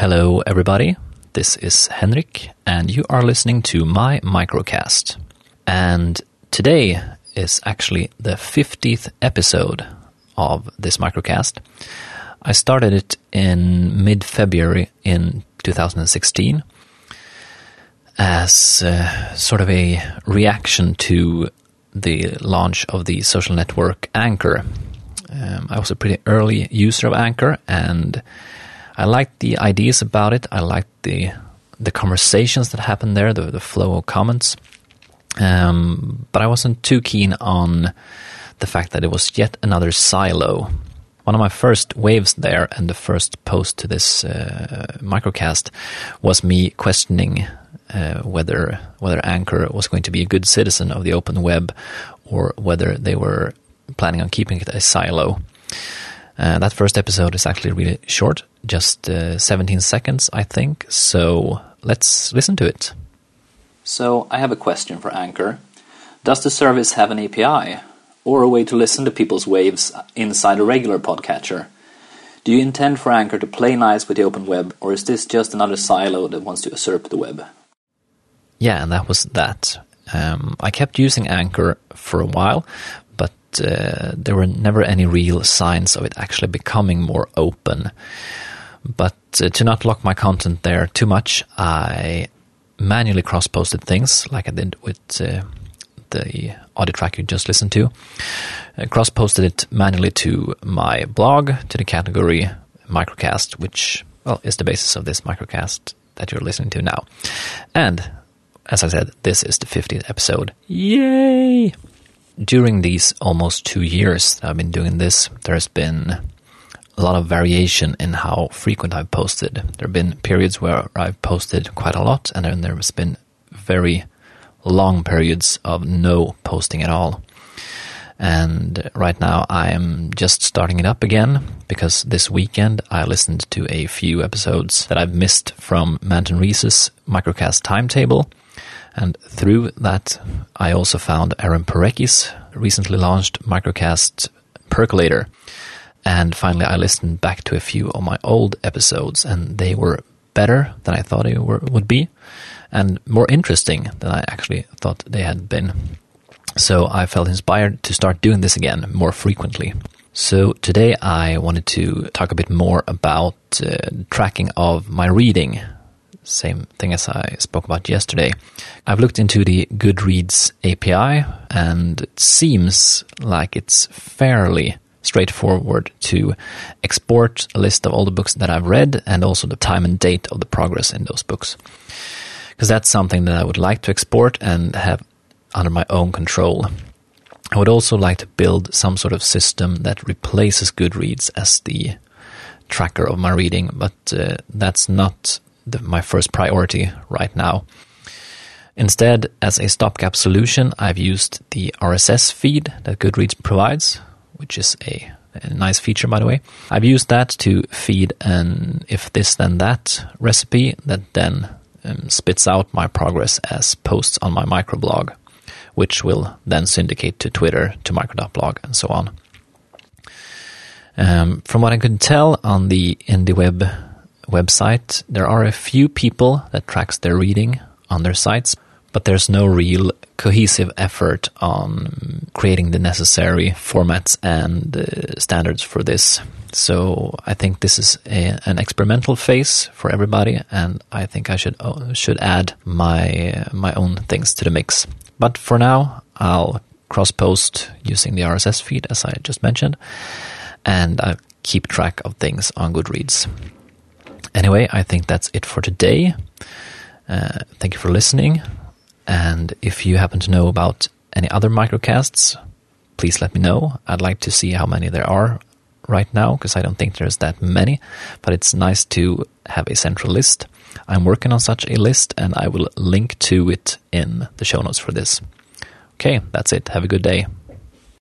Hello, everybody. This is Henrik, and you are listening to my microcast. And today is actually the 50th episode of this microcast. I started it in mid February in 2016 as uh, sort of a reaction to the launch of the social network Anchor. Um, I was a pretty early user of Anchor, and I liked the ideas about it. I liked the the conversations that happened there, the, the flow of comments. Um, but I wasn't too keen on the fact that it was yet another silo. One of my first waves there, and the first post to this uh, microcast, was me questioning uh, whether whether Anchor was going to be a good citizen of the open web, or whether they were planning on keeping it a silo. Uh, that first episode is actually really short, just uh, 17 seconds, I think. So let's listen to it. So I have a question for Anchor. Does the service have an API or a way to listen to people's waves inside a regular podcatcher? Do you intend for Anchor to play nice with the open web, or is this just another silo that wants to usurp the web? Yeah, and that was that. Um, I kept using Anchor for a while, but uh, there were never any real signs of it actually becoming more open. But uh, to not lock my content there too much, I manually cross posted things like I did with uh, the audio track you just listened to. Uh, cross posted it manually to my blog, to the category microcast, which well is the basis of this microcast that you're listening to now. And as I said, this is the 50th episode. Yay! During these almost two years I've been doing this, there's been a lot of variation in how frequent I've posted. There have been periods where I've posted quite a lot, and then there's been very long periods of no posting at all. And right now I am just starting it up again because this weekend I listened to a few episodes that I've missed from Manton Reese's microcast timetable. And through that, I also found Aaron Parecki's recently launched microcast Percolator. And finally, I listened back to a few of my old episodes, and they were better than I thought they were, would be, and more interesting than I actually thought they had been. So I felt inspired to start doing this again more frequently. So today I wanted to talk a bit more about uh, tracking of my reading. Same thing as I spoke about yesterday. I've looked into the Goodreads API and it seems like it's fairly straightforward to export a list of all the books that I've read and also the time and date of the progress in those books. Because that's something that I would like to export and have under my own control. I would also like to build some sort of system that replaces Goodreads as the tracker of my reading, but uh, that's not the, my first priority right now. Instead, as a stopgap solution, I've used the RSS feed that Goodreads provides, which is a, a, nice feature, by the way. I've used that to feed an if this then that recipe that then um, spits out my progress as posts on my microblog, which will then syndicate to Twitter, to micro.blog, and so on. Um, from what I could tell on the IndieWeb website, there are a few people that tracks their reading on their sites, but there's no real cohesive effort on creating the necessary formats and uh, standards for this. So I think this is a, an experimental phase for everybody, and I think I should uh, should add my uh, my own things to the mix. But for now, I'll cross post using the RSS feed as I just mentioned, and I'll keep track of things on Goodreads. Anyway, I think that's it for today. Uh, thank you for listening. And if you happen to know about any other microcasts, please let me know. I'd like to see how many there are right now because I don't think there's that many, but it's nice to have a central list. I'm working on such a list and I will link to it in the show notes for this. Okay, that's it. Have a good day.